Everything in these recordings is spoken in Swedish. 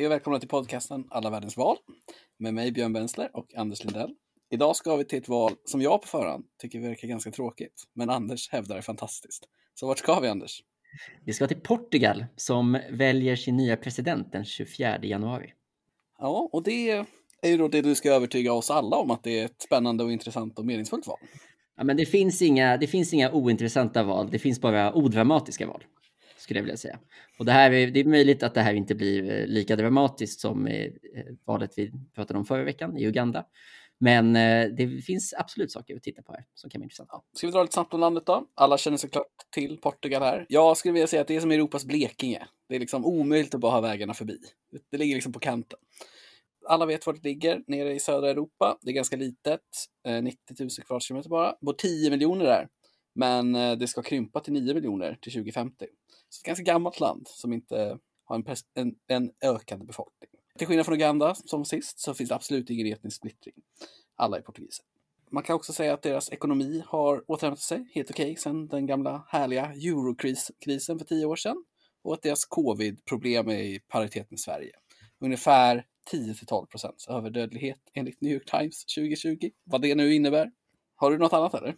Hej och välkomna till podcasten Alla världens val med mig Björn Bensler och Anders Lindell. Idag ska vi till ett val som jag på förhand tycker verkar ganska tråkigt, men Anders hävdar är fantastiskt. Så vart ska vi Anders? Vi ska till Portugal som väljer sin nya president den 24 januari. Ja, och det är ju då det du ska övertyga oss alla om att det är ett spännande och intressant och meningsfullt val. Ja, men det finns inga, det finns inga ointressanta val, det finns bara odramatiska val skulle jag vilja säga. Och det, här är, det är möjligt att det här inte blir eh, lika dramatiskt som eh, valet vi pratade om förra veckan i Uganda. Men eh, det finns absolut saker att titta på här som kan vara intressanta. Ska vi dra lite snabbt om landet då? Alla känner såklart till Portugal här. Jag skulle vilja säga att det är som Europas Blekinge. Det är liksom omöjligt att bara ha vägarna förbi. Det ligger liksom på kanten. Alla vet var det ligger, nere i södra Europa. Det är ganska litet, 90 000 kvadratkilometer bara. Det Bor 10 miljoner där. Men eh, det ska krympa till 9 miljoner till 2050. Så ett ganska gammalt land som inte har en, en, en ökande befolkning. Till skillnad från Uganda som sist så finns det absolut ingen etnisk splittring. Alla är portugiser. Man kan också säga att deras ekonomi har återhämtat sig helt okej okay, sedan den gamla härliga eurokrisen för tio år sedan och att deras covid-problem är i paritet med Sverige. Ungefär 10 12 procents överdödlighet enligt New York Times 2020. Vad det nu innebär. Har du något annat eller?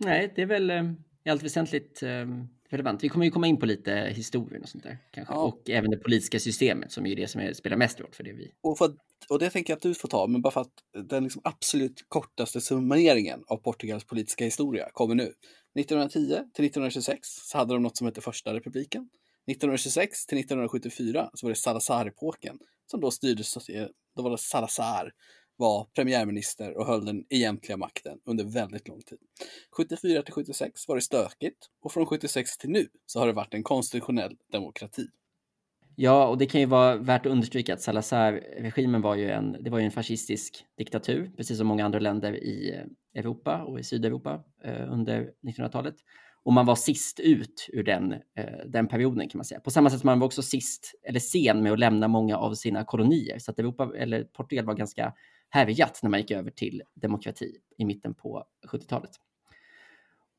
Nej, det är väl eh, i allt väsentligt eh, relevant. Vi kommer ju komma in på lite historien och sånt där kanske. Ja. Och även det politiska systemet som är det som är, spelar mest roll för det vi. Och, för, och det tänker jag att du får ta, men bara för att den liksom absolut kortaste summeringen av Portugals politiska historia kommer nu. 1910 till 1926 så hade de något som hette första republiken. 1926 till 1974 så var det Salazar-epoken som då styrdes, då var det Salazar var premiärminister och höll den egentliga makten under väldigt lång tid. 74 till 76 var det stökigt och från 76 till nu så har det varit en konstitutionell demokrati. Ja, och det kan ju vara värt att understryka att Salazar-regimen var ju en, det var ju en fascistisk diktatur, precis som många andra länder i Europa och i Sydeuropa eh, under 1900-talet. Och man var sist ut ur den, eh, den perioden kan man säga. På samma sätt som man var också sist, eller sen med att lämna många av sina kolonier. Så att Europa, eller Portugal var ganska härjat när man gick över till demokrati i mitten på 70-talet.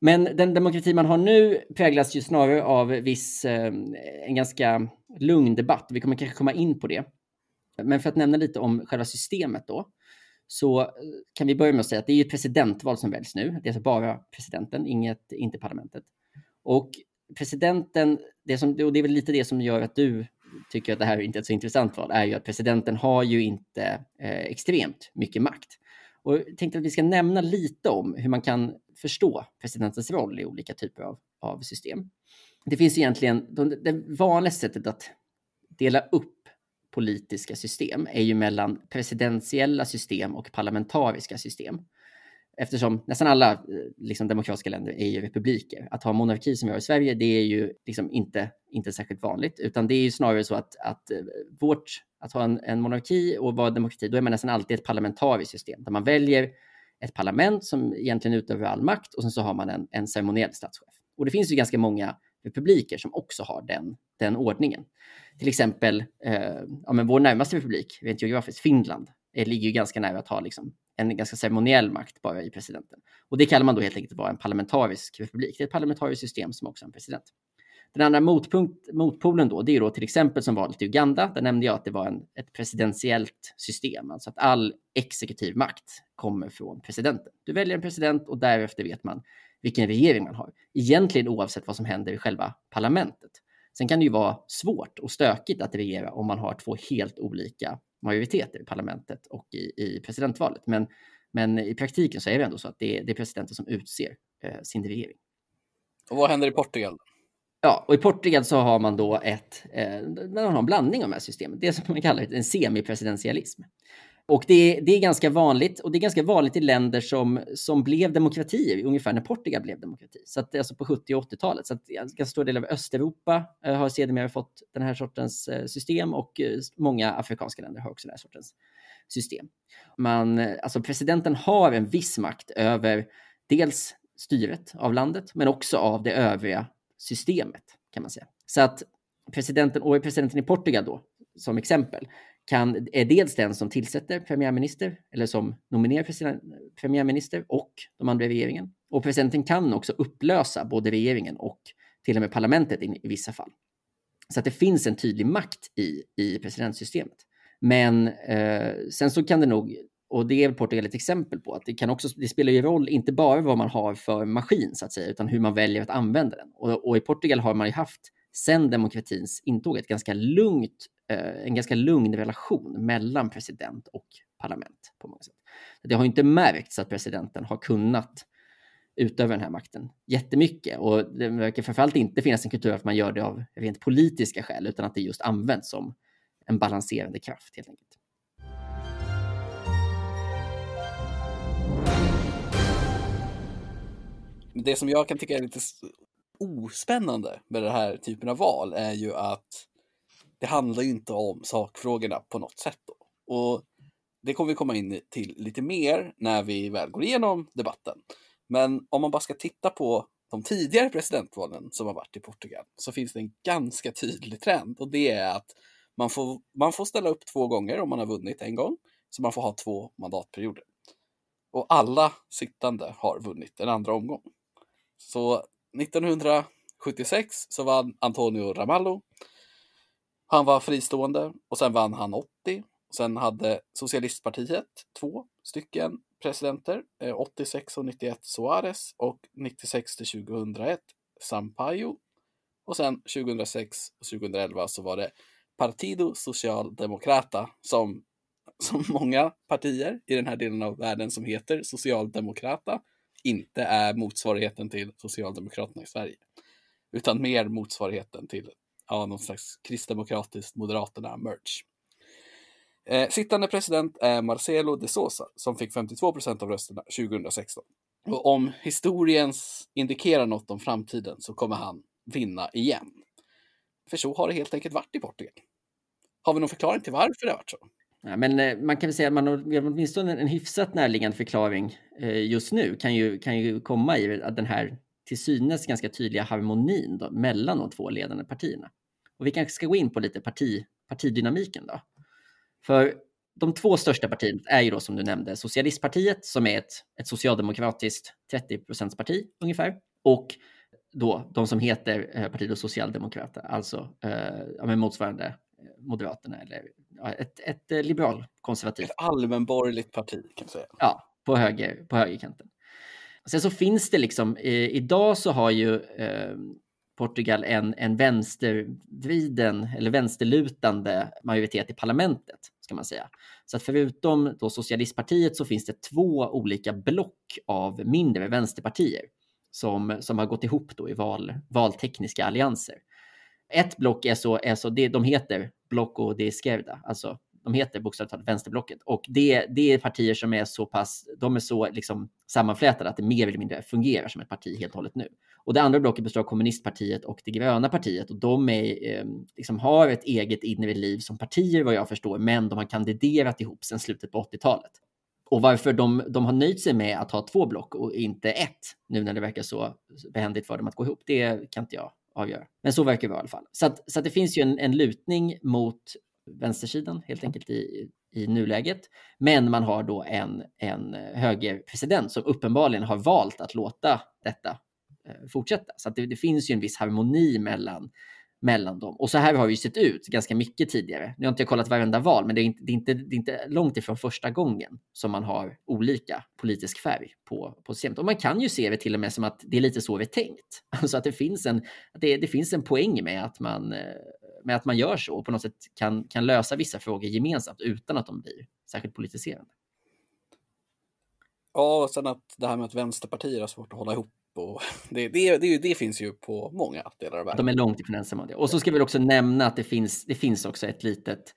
Men den demokrati man har nu präglas ju snarare av viss, eh, en ganska lugn debatt. Vi kommer kanske komma in på det. Men för att nämna lite om själva systemet då, så eh, kan vi börja med att säga att det är ett presidentval som väljs nu. Det är alltså bara presidenten, inget, inte parlamentet. Och presidenten, det, som, och det är väl lite det som gör att du tycker att det här inte är ett så intressant val är ju att presidenten har ju inte eh, extremt mycket makt. Och jag tänkte att vi ska nämna lite om hur man kan förstå presidentens roll i olika typer av, av system. Det finns egentligen, det vanligaste sättet att dela upp politiska system är ju mellan presidentiella system och parlamentariska system eftersom nästan alla eh, liksom, demokratiska länder är ju republiker. Att ha monarki som vi har i Sverige, det är ju liksom inte, inte särskilt vanligt, utan det är ju snarare så att, att eh, vårt, att ha en, en monarki och vara demokrati, då är man nästan alltid ett parlamentariskt system där man väljer ett parlament som egentligen utövar all makt och sen så har man en, en ceremoniell statschef. Och det finns ju ganska många republiker som också har den, den ordningen. Till exempel, eh, ja, men vår närmaste republik, rent geografiskt, Finland, eh, ligger ju ganska nära att ha liksom en ganska ceremoniell makt bara i presidenten. Och det kallar man då helt enkelt vara en parlamentarisk republik. Det är ett parlamentariskt system som också har en president. Den andra motpunkt, motpolen då, det är då till exempel som valet i Uganda. Där nämnde jag att det var en, ett presidentiellt system, alltså att all exekutiv makt kommer från presidenten. Du väljer en president och därefter vet man vilken regering man har. Egentligen oavsett vad som händer i själva parlamentet. Sen kan det ju vara svårt och stökigt att regera om man har två helt olika majoriteter i parlamentet och i, i presidentvalet. Men, men i praktiken så är det ändå så att det är, det är presidenten som utser eh, sin regering. Och vad händer i Portugal? Ja, och i Portugal så har man då ett, eh, man har en blandning av de här systemen. Det som man kallar en semipresidentialism. Och det, det, är ganska vanligt och det är ganska vanligt i länder som, som blev demokratier ungefär när Portugal blev demokrati. Så att, alltså på 70 och 80-talet. Så att en ganska stor del av Östeuropa eh, har sedermera fått den här sortens eh, system och eh, många afrikanska länder har också den här sortens system. Man, eh, alltså presidenten har en viss makt över dels styret av landet, men också av det övriga systemet kan man säga. Så att presidenten, och presidenten i Portugal då, som exempel, kan, är dels den som tillsätter premiärminister eller som nominerar premiärminister och de andra i regeringen. Och presidenten kan också upplösa både regeringen och till och med parlamentet i, i vissa fall. Så att det finns en tydlig makt i, i presidentsystemet. Men eh, sen så kan det nog, och det är Portugal ett exempel på, att det, kan också, det spelar ju roll inte bara vad man har för maskin så att säga, utan hur man väljer att använda den. Och, och i Portugal har man ju haft sen demokratins intåg ett ganska lugnt, Eh, en ganska lugn relation mellan president och parlament på många sätt. Det har inte märkts att presidenten har kunnat utöva den här makten jättemycket och det verkar framförallt inte finnas en kultur att man gör det av rent politiska skäl utan att det just används som en balanserande kraft helt enkelt. Det som jag kan tycka är lite ospännande med den här typen av val är ju att det handlar ju inte om sakfrågorna på något sätt. Då. Och det kommer vi komma in till lite mer när vi väl går igenom debatten. Men om man bara ska titta på de tidigare presidentvalen som har varit i Portugal så finns det en ganska tydlig trend och det är att man får, man får ställa upp två gånger om man har vunnit en gång, så man får ha två mandatperioder. Och alla sittande har vunnit en andra omgång. Så 1976 så vann Antonio Ramallo. Han var fristående och sen vann han 80. Sen hade Socialistpartiet två stycken presidenter, eh, 86 och 91 Suarez och 96 till 2001 Sampaio. Och sen 2006 och 2011 så var det Partido Socialdemokrata som, som många partier i den här delen av världen som heter Socialdemokrata inte är motsvarigheten till Socialdemokraterna i Sverige. Utan mer motsvarigheten till ja, någon slags kristdemokratiskt Moderaterna merch. Eh, sittande president är Marcelo de Sousa som fick 52 procent av rösterna 2016. Och om historiens indikerar något om framtiden så kommer han vinna igen. För så har det helt enkelt varit i Portugal. Har vi någon förklaring till varför det har varit så? Ja, men eh, man kan väl säga att man har åtminstone en hyfsat närliggande förklaring eh, just nu kan ju, kan ju komma i att den här till synes ganska tydliga harmonin då, mellan de två ledande partierna. Och vi kanske ska gå in på lite parti, partidynamiken då. För de två största partierna är ju då som du nämnde Socialistpartiet som är ett, ett socialdemokratiskt 30 parti ungefär och då de som heter eh, Partido Socialdemokrata, alltså eh, motsvarande eh, Moderaterna eller ja, ett, ett eh, liberalkonservativt. Ett allmänborgerligt parti kan man säga. Ja, på, höger, på högerkanten. Sen så finns det liksom, eh, idag så har ju eh, Portugal en, en vänstervriden eller vänsterlutande majoritet i parlamentet, ska man säga. Så att förutom då Socialistpartiet så finns det två olika block av mindre vänsterpartier som, som har gått ihop då i val, valtekniska allianser. Ett block är så, är så det, de heter Bloco de Esquerda, alltså de heter bokstavligt talat vänsterblocket och det, det är partier som är så pass, de är så liksom sammanflätade att det mer eller mindre fungerar som ett parti helt och hållet nu. Och det andra blocket består av kommunistpartiet och det gröna partiet och de är, eh, liksom har ett eget inre liv som partier vad jag förstår, men de har kandiderat ihop sedan slutet på 80-talet. Och varför de, de har nöjt sig med att ha två block och inte ett, nu när det verkar så behändigt för dem att gå ihop, det kan inte jag avgöra. Men så verkar det vara i alla fall. Så, att, så att det finns ju en, en lutning mot vänstersidan helt enkelt i, i nuläget. Men man har då en, en högerpresident som uppenbarligen har valt att låta detta eh, fortsätta. Så det, det, finns ju en viss harmoni mellan, mellan dem. Och så här har det ju sett ut ganska mycket tidigare. Nu har inte jag kollat varenda val, men det är, inte, det är inte, det är inte långt ifrån första gången som man har olika politisk färg på, på systemet. Och man kan ju se det till och med som att det är lite så det är tänkt. Alltså att det finns en, det, det finns en poäng med att man eh, med att man gör så och på något sätt kan, kan lösa vissa frågor gemensamt utan att de blir särskilt politiserande. Ja, och sen att det här med att vänsterpartier har svårt att hålla ihop och det, det, det, det finns ju på många delar av världen. De är långt ifrån ensamma. Och så ska vi också nämna att det finns, det finns också ett litet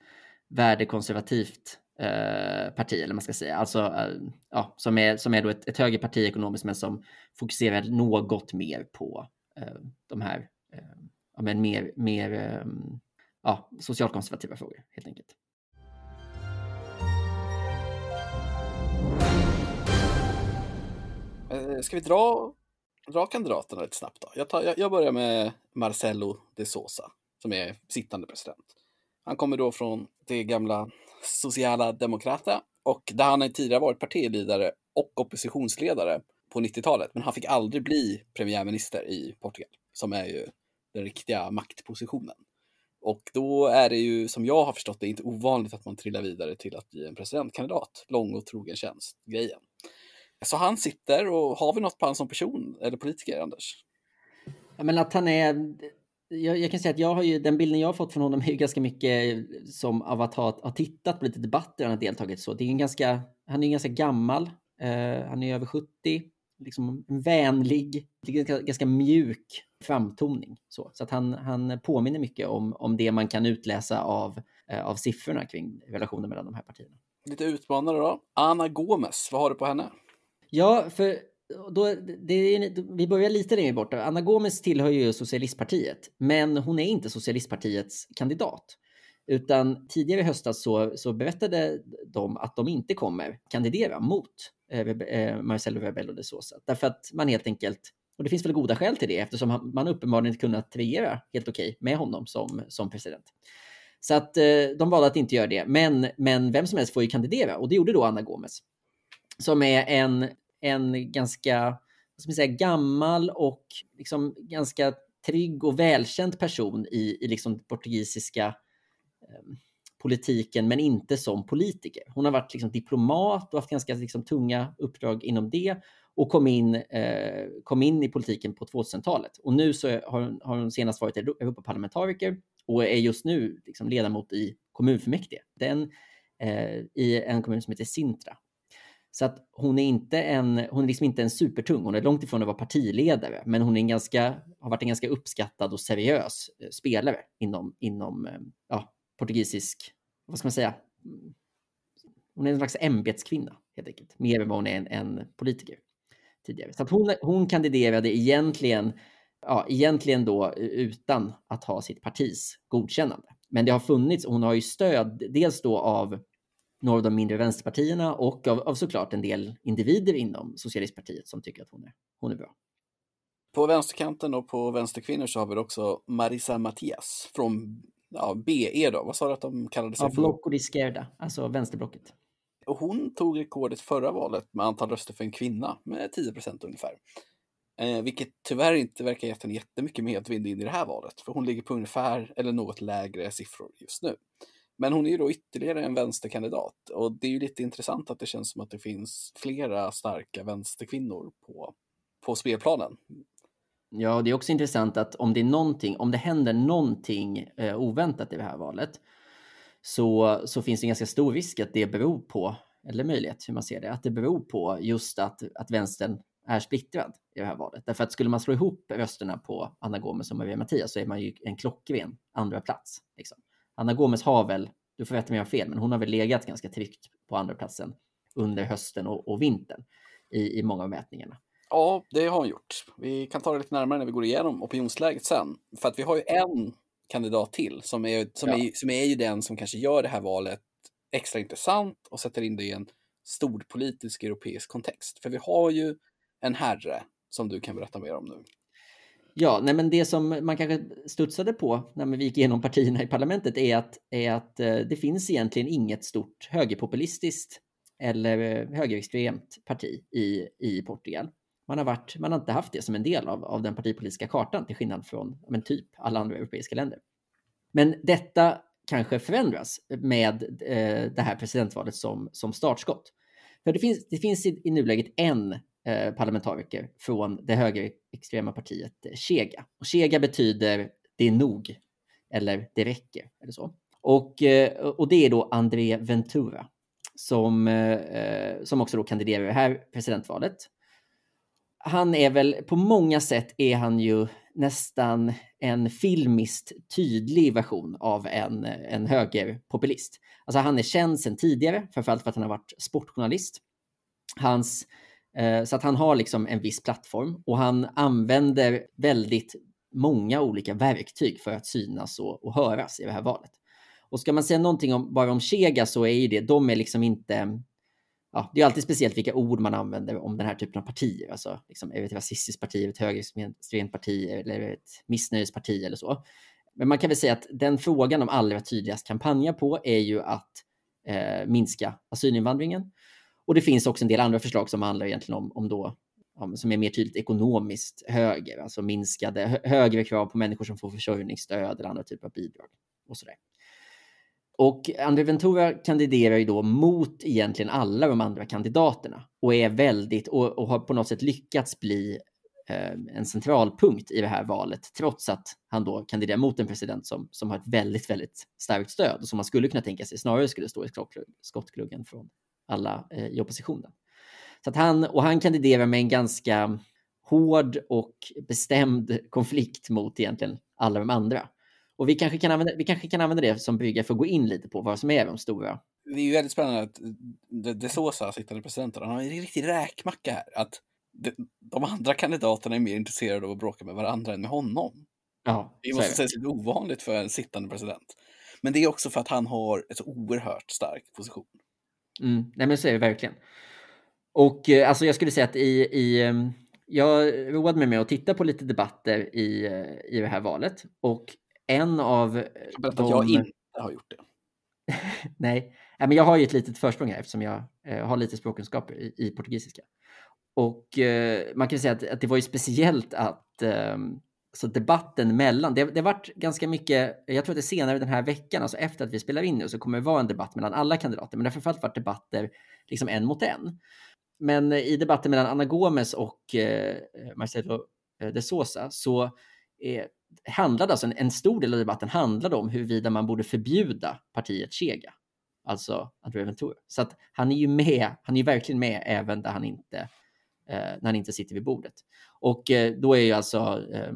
värdekonservativt eh, parti, eller man ska säga, alltså, eh, ja, som är, som är då ett, ett högerparti ekonomiskt, men som fokuserar något mer på eh, de här eh, ja, men mer, mer ehm, ja, socialkonservativa frågor helt enkelt. Eh, ska vi dra, dra kandidaterna lite snabbt då? Jag, tar, jag, jag börjar med Marcelo de Sosa som är sittande president. Han kommer då från det gamla Sociala Demokrata och där han tidigare varit partiledare och oppositionsledare på 90-talet. Men han fick aldrig bli premiärminister i Portugal, som är ju den riktiga maktpositionen. Och då är det ju, som jag har förstått det, inte ovanligt att man trillar vidare till att bli en presidentkandidat. Lång och trogen tjänst, grejen. Så han sitter och har vi något på honom som person eller politiker, Anders? Ja, men att han är... Jag, jag, kan säga att jag har ju, den bilden jag har fått från honom är ju ganska mycket som av att ha, ha tittat på lite debatter han har deltagit så. Det är en ganska, han är ganska gammal. Uh, han är över 70. Liksom vänlig, ganska, mjuk framtoning. Så, så att han, han påminner mycket om, om det man kan utläsa av, uh, av siffrorna kring relationen mellan de här partierna. Lite utmanare då. Anna Gomes, vad har du på henne? Ja, för då, det är, vi börjar lite längre bort. Anna Gomes tillhör ju Socialistpartiet, men hon är inte Socialistpartiets kandidat. Utan tidigare i höstas så, så berättade de att de inte kommer kandidera mot eh, eh Eh, eh, Marcelo Rebello de Sosa. Därför att man helt enkelt, och det finns väl goda skäl till det eftersom man uppenbarligen inte kunnat regera helt okej okay med honom som, som president. Så att eh, de valde att inte göra det. Men, men vem som helst får ju kandidera och det gjorde då Anna Gomes. Som är en en ganska vad ska man säga, gammal och liksom ganska trygg och välkänd person i, i liksom portugisiska eh, politiken, men inte som politiker. Hon har varit liksom diplomat och haft ganska liksom, tunga uppdrag inom det och kom in, eh, kom in i politiken på 2000-talet. Och nu så har hon, har hon senast varit Europaparlamentariker och är just nu liksom ledamot i kommunfullmäktige. Den eh, i en kommun som heter Sintra så att hon är inte en, hon är liksom inte en supertung, hon är långt ifrån att vara partiledare, men hon är en ganska, har varit en ganska uppskattad och seriös eh, spelare inom, inom eh, ja, portugisisk, vad ska man säga, hon är en slags ämbetskvinna helt enkelt, mer än vad hon är en, en politiker tidigare. Så att hon, hon kandiderade egentligen, ja, egentligen då utan att ha sitt partis godkännande. Men det har funnits, och hon har ju stöd, dels då av några av de mindre vänsterpartierna och av, av såklart en del individer inom socialistpartiet som tycker att hon är, hon är bra. På vänsterkanten och på vänsterkvinnor så har vi också Marisa Matias från ja, BE då. Vad sa du att de kallade sig ja? Blocco di Scherda, alltså vänsterblocket. Och hon tog rekordet förra valet med antal röster för en kvinna med 10 procent ungefär. Eh, vilket tyvärr inte verkar gett henne jättemycket medvind in i det här valet, för hon ligger på ungefär eller något lägre siffror just nu. Men hon är ju då ytterligare en vänsterkandidat och det är ju lite intressant att det känns som att det finns flera starka vänsterkvinnor på, på spelplanen. Ja, det är också intressant att om det är någonting, om det händer någonting eh, oväntat i det här valet så, så finns det en ganska stor risk att det beror på, eller möjlighet hur man ser det, att det beror på just att, att vänstern är splittrad i det här valet. Därför att skulle man slå ihop rösterna på Anna Gomes och Maria Mattias så är man ju en klockren andra plats. Liksom. Anna Gomes har väl, du får rätta mig om jag har fel, men hon har väl legat ganska tryggt på andra platsen under hösten och, och vintern i, i många av mätningarna. Ja, det har hon gjort. Vi kan ta det lite närmare när vi går igenom opinionsläget sen. För att vi har ju en kandidat till som är, som, ja. är, som är ju den som kanske gör det här valet extra intressant och sätter in det i en stor politisk europeisk kontext. För vi har ju en herre som du kan berätta mer om nu. Ja, nej men det som man kanske studsade på när vi gick igenom partierna i parlamentet är att, är att eh, det finns egentligen inget stort högerpopulistiskt eller eh, högerextremt parti i, i Portugal. Man har, varit, man har inte haft det som en del av, av den partipolitiska kartan till skillnad från men typ alla andra europeiska länder. Men detta kanske förändras med eh, det här presidentvalet som, som startskott. För det finns, det finns i, i nuläget en Eh, parlamentariker från det högerextrema partiet Chega. Och Chega betyder det är nog eller det räcker eller så. Och, eh, och det är då André Ventura som, eh, eh som också då kandiderar i det här presidentvalet. Han är väl på många sätt är han ju nästan en filmiskt tydlig version av en, en högerpopulist. Alltså han är känd sedan tidigare, framförallt för att han har varit sportjournalist. Hans Eh, så att han har liksom en viss plattform och han använder väldigt många olika verktyg för att synas och, och höras i det här valet. Och ska man säga någonting om, bara om Chega så är ju det, de är liksom inte, ja, det är alltid speciellt vilka ord man använder om den här typen av partier. Alltså, liksom, är det ett rasistiskt parti, är det ett högerextremt parti eller är det ett missnöjesparti eller så. Men man kan väl säga att den frågan de allra tydligast kampanjar på är ju att eh, minska asylinvandringen och det finns också en del andra förslag som handlar egentligen om, om då, som är mer tydligt ekonomiskt höger, alltså minskade, högre krav på människor som får försörjningsstöd eller andra typer av bidrag. och sådär. Och André Ventura kandiderar ju då mot egentligen alla de andra kandidaterna och är väldigt och, och har på något sätt lyckats bli eh, en centralpunkt i det här valet, trots att han då kandiderar mot en president som, som har ett väldigt, väldigt starkt stöd och som man skulle kunna tänka sig snarare skulle stå i skottgluggen från alla eh, i oppositionen. Så att han, och han kandiderar med en ganska hård och bestämd konflikt mot egentligen alla de andra. Och vi kanske kan använda, vi kanske kan använda det som brygga för att gå in lite på vad som är de stora. Det är ju väldigt spännande att De, de Sosa, sittande presidenten, han har en riktig räkmacka här. Att de, de, andra kandidaterna är mer intresserade av att bråka med varandra än med honom. Ja, det måste sägas lite ovanligt för en sittande president. Men det är också för att han har en så oerhört stark position. Mm, nej men så är det verkligen. Och eh, alltså jag skulle säga att i, i ehm, jag roade mig med att titta på lite debatter i, eh, i det här valet och en av... Jag berätta de... att jag inte har gjort det. Nej, men jag har ju ett litet försprång här eftersom jag eh, har lite språkkunskaper i, i portugisiska. Och eh, man kan säga att, att, det var ju speciellt att eh, så debatten mellan, det, det varit ganska mycket, jag tror att det senare den här veckan, alltså efter att vi spelar in nu, så kommer det vara en debatt mellan alla kandidater, men det har framförallt varit debatter liksom en mot en. Men i debatten mellan Anna Gomes och eh, Marcelo eh, de Sosa så eh, handlade alltså en, en, stor del av debatten handlade om huruvida man borde förbjuda partiet Chega, alltså André Ventura. Så att han är ju med, han är ju verkligen med även där han inte, eh, när han inte sitter vid bordet. Och eh, då är ju alltså eh,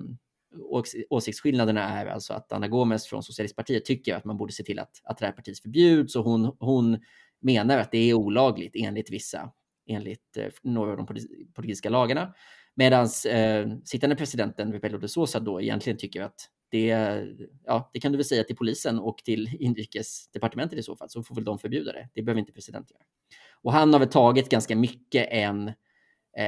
åsiktsskillnaderna är alltså att Anna Gomes från Socialistpartiet tycker att man borde se till att, att det här partiet förbjuds och hon, hon menar att det är olagligt enligt vissa, enligt eh, några av de politiska lagarna. Medan eh, sittande presidenten Rebelo de Sosa då egentligen tycker att det, ja, det kan du väl säga till polisen och till inrikesdepartementet i så fall, så får väl de förbjuda det. Det behöver inte presidenten göra. Och han har väl tagit ganska mycket en, eh,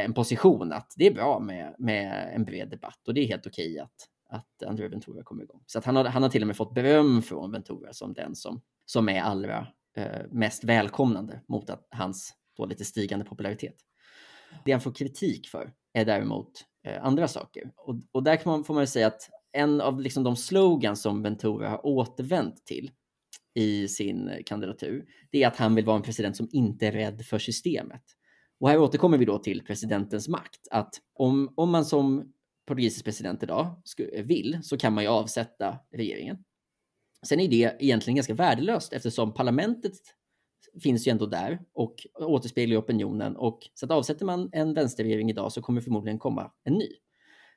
en position att det är bra med, med en bred debatt och det är helt okej att, att André Ventura kommer igång. Så att han, har, han har till och med fått beröm från Ventura som den som, som är allra eh, mest välkomnande mot att hans då lite stigande popularitet. Det han får kritik för är däremot eh, andra saker. Och, och där kan man, får man säga att en av liksom de slogans som Ventura har återvänt till i sin kandidatur, det är att han vill vara en president som inte är rädd för systemet. Och här återkommer vi då till presidentens makt, att om, om man som portugisisk president idag vill så kan man ju avsätta regeringen. Sen är det egentligen ganska värdelöst eftersom parlamentet finns ju ändå där och återspeglar opinionen. Och så att avsätter man en vänsterregering idag så kommer förmodligen komma en ny.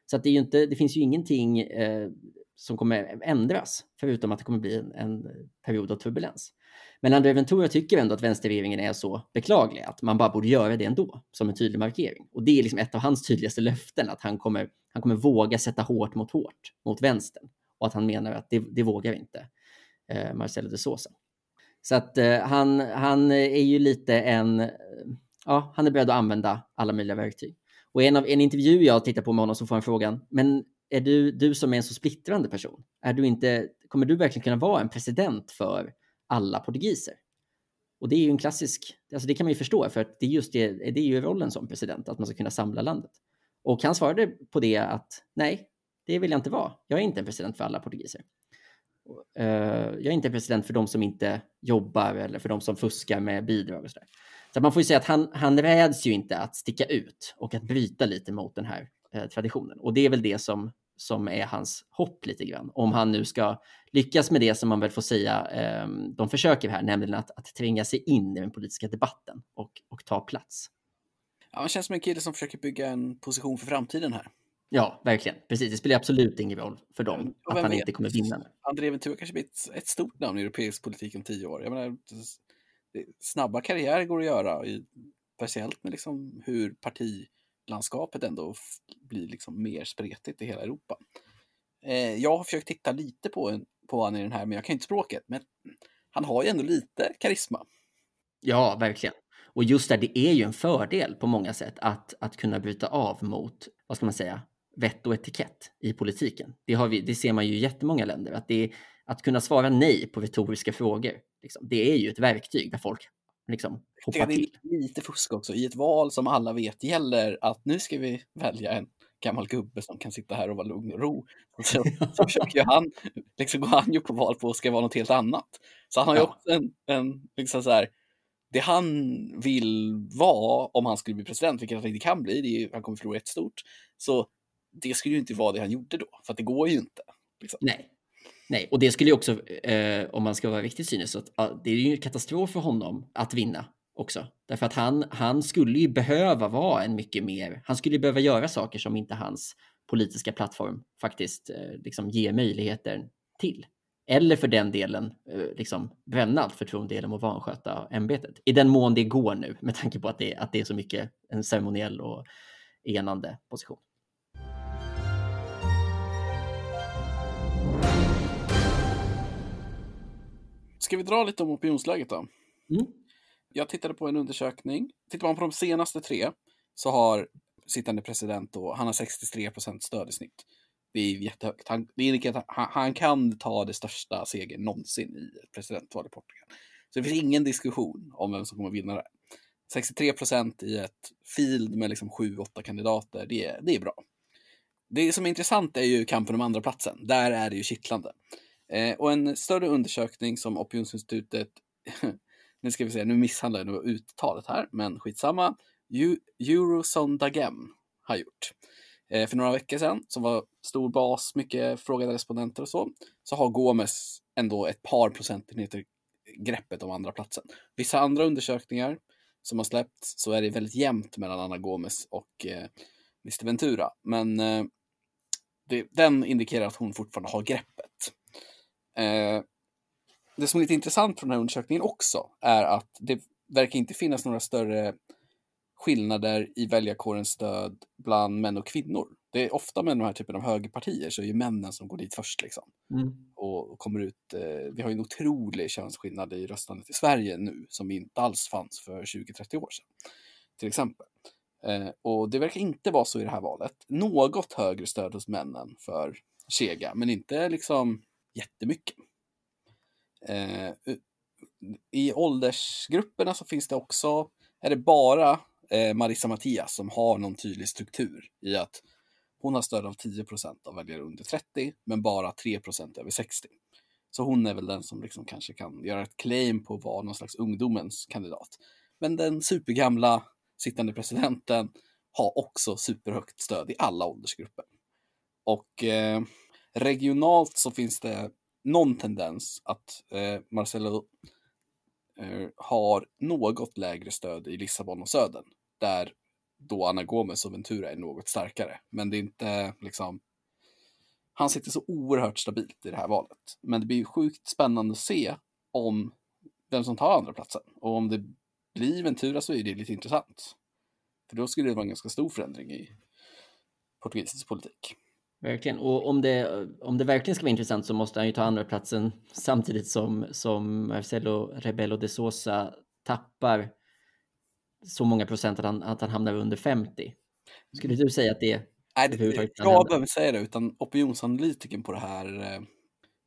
Så att det, är ju inte, det finns ju ingenting eh, som kommer ändras, förutom att det kommer bli en, en period av turbulens. Men André Ventura tycker ändå att vänsterregeringen är så beklaglig att man bara borde göra det ändå, som en tydlig markering. Och det är liksom ett av hans tydligaste löften, att han kommer, han kommer våga sätta hårt mot hårt mot vänstern. Och att han menar att det, det vågar inte eh, Marcelo de Sosa. Så att eh, han, han är ju lite en, ja, han är beredd att använda alla möjliga verktyg. Och i en, av, en intervju jag tittar på med honom så får han frågan, men är du, du som är en så splittrande person, är du inte, kommer du verkligen kunna vara en president för alla portugiser? Och det är ju en klassisk, alltså det kan man ju förstå för att det är just det, det är ju rollen som president, att man ska kunna samla landet. Och han svarade på det att nej, det vill jag inte vara. Jag är inte en president för alla portugiser. Uh, jag är inte president för de som inte jobbar eller för de som fuskar med bidrag och sådär. Så man får ju säga att han, han räds ju inte att sticka ut och att bryta lite mot den här eh, traditionen. Och det är väl det som, som är hans hopp lite grann. Om han nu ska lyckas med det som man väl får säga ehm, de försöker här, nämligen att, att tränga sig in i den politiska debatten och, och ta plats. Ja, han känns som en kille som försöker bygga en position för framtiden här. Ja, verkligen. Precis. Det spelar absolut ingen roll för dem att han vet? inte kommer vinna. André Ventura kanske blir ett, ett, stort namn i europeisk politik om tio år. Jag menar, snabba karriärer går att göra, speciellt med liksom hur partilandskapet ändå blir liksom mer spretigt i hela Europa. Eh, jag har försökt titta lite på, på honom i den här, men jag kan inte språket. Men han har ju ändå lite karisma. Ja, verkligen. Och just där, det är ju en fördel på många sätt att, att kunna bryta av mot, vad ska man säga, vett och etikett i politiken. Det, vi, det ser man ju i jättemånga länder, att, det att kunna svara nej på retoriska frågor, liksom, det är ju ett verktyg där folk liksom, hoppar till. Det är lite fusk också i ett val som alla vet gäller att nu ska vi välja en gammal gubbe som kan sitta här och vara lugn och ro. Så, så försöker ju han, liksom går han ju på val på att ska vara något helt annat. Så han har ju Ja. också en, en liksom så här, det han vill vara om han skulle bli president, vilket han inte kan bli, det är, ju- han kommer förlora ett stort. Så det skulle ju inte vara det han gjorde då, för att det går ju inte. Liksom. Nej. Nej, och det skulle ju också, eh, om man ska vara riktigt cynisk, så att, ja, det är ju en katastrof för honom att vinna också. Därför att han, han skulle ju behöva vara en mycket mer, han skulle ju behöva göra saker som inte hans politiska plattform faktiskt eh, liksom ger möjligheter till. Eller för den delen eh, liksom bränna allt förtroende genom att vansköta ämbetet. I den mån det går nu, med tanke på att det, att det är så mycket en ceremoniell och enande position. Ska vi dra lite om opinionsläget då? Mm. Jag tittade på en undersökning. Tittar man på de senaste tre så har sittande president då, han har 63 procent stöd i snitt. Det är jättehögt. Han, det att han, han kan ta det största segern någonsin i ett presidentval i Portugal. Så det finns ingen diskussion om vem som kommer vinna det. 63 procent i ett field med liksom sju, åtta kandidater, det, är- det är bra. Det som är intressant är ju kampen om andra platsen. Där är det ju kittlande. Eh, och en större undersökning som Opinionsinstitutet, nu ska vi se, nu misshandlar jag nog uttalet här, men skitsamma, Eurosondagem har gjort. Eh, för några veckor sedan, som var stor bas, mycket frågade respondenter och så, så har Gomes ändå ett par procentenheter greppet om andra platsen. Vissa andra undersökningar som har släppts så är det väldigt jämnt mellan Anna Gomes och eh, Mr Ventura, men eh, det, den indikerar att hon fortfarande har greppet. Eh, det som är lite intressant från den här undersökningen också är att det verkar inte finnas några större skillnader i väljarkårens stöd bland män och kvinnor. Det är ofta med den här typen av högerpartier så är ju männen som går dit först liksom. Mm. Och kommer ut, eh, vi har ju en otrolig könsskillnad i röstandet i Sverige nu som inte alls fanns för 20-30 år sedan. Till exempel. Eh, och det verkar inte vara så i det här valet. Något högre stöd hos männen för Chega, men inte liksom jättemycket. Eh, I åldersgrupperna så finns det också, är det bara eh, Marissa Matias som har någon tydlig struktur i att hon har stöd av 10% av väljare under 30, men bara 3% över 60. Så hon är väl den som liksom kanske kan göra ett claim på att vara någon slags ungdomens kandidat. Men den supergamla sittande presidenten har också superhögt stöd i alla åldersgrupper. Och eh, regionalt så finns det någon tendens att eh, Marcelo eh, har något lägre stöd i Lissabon och Södern, där då Anna Gomes och Ventura är något starkare. Men det är inte liksom... Han sitter så oerhört stabilt i det här valet. Men det blir sjukt spännande att se om vem som tar andra platsen. Och om det blir Ventura så är det lite intressant. För då skulle det vara en ganska stor förändring i portugisisk politik. Verkligen. Och om det, om det verkligen ska vara intressant så måste han ju ta andra platsen samtidigt som, som Marcelo Rebelo de Sosa tappar så många procent att han, att han hamnar under 50. Skulle du säga att det Nej, det, jag behöver inte säga det, utan opinionsanalytikern på det här eh,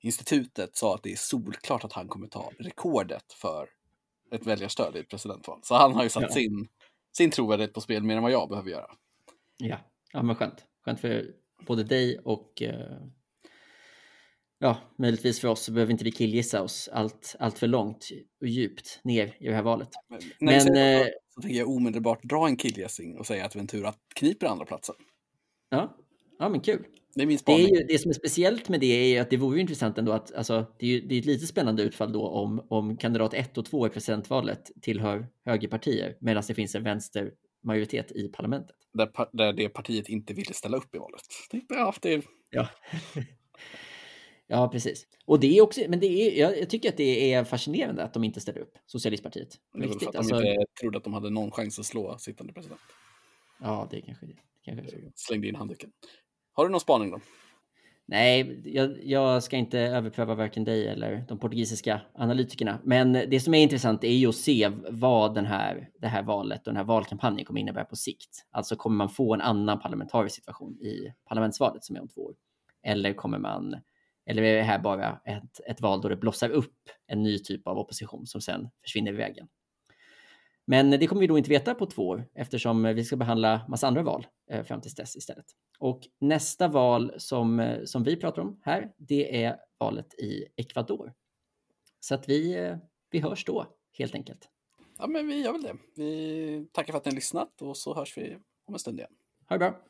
institutet sa att det är solklart att han kommer ta rekordet för ett väljarstöd i ett presidentval. Så han har ju satt Ja. sin, sin trovärdighet på spel mer än vad jag behöver göra. Ja, ja men skönt. Skönt för både dig och eh, ja, möjligtvis för oss så behöver inte vi killgissa oss allt, allt för långt och djupt ner i det här valet. Men, när Men, eh, det så tänker jag omedelbart dra en killgissing och säga att Ventura kniper andra platsen. Ja, ja men kul. Det är min Det, är ju, det som är speciellt med det är ju att det vore ju intressant ändå att alltså, det är ju det är ett lite spännande utfall då om, om kandidat 1 och 2 i presidentvalet tillhör högerpartier medan det finns en vänstermajoritet i parlamentet. Där, där det partiet inte ville ställa upp i valet. Det, ja, det, är- Ja. ja, precis. Och det är också, men det är, jag, jag tycker att det är fascinerande att de inte ställer upp, Socialistpartiet. det är för Riktigt, att de alltså, inte trodde att de hade någon chans att slå sittande president. Ja, det kanske, det kanske är så. Slängde in handduken. Har du någon spaning då? Nej, jag, jag ska inte överpröva varken dig eller de portugisiska analytikerna. Men det som är intressant är ju att se vad den här, det här valet och den här valkampanjen kommer innebära på sikt. Alltså kommer man få en annan parlamentarisk situation i parlamentsvalet som är om två år? Eller kommer man, eller är det här bara ett, ett val då det blossar upp en ny typ av opposition som sen försvinner i vägen? Men det kommer vi då inte veta på två år eftersom vi ska behandla massa andra val eh, fram tills dess istället. Och nästa val som, eh, som vi pratar om här, det är valet i Ecuador. Så att vi, vi hörs då, helt enkelt. Ja, men vi gör väl det. Vi tackar för att ni har lyssnat och så hörs vi om en stund igen. Ha det bra.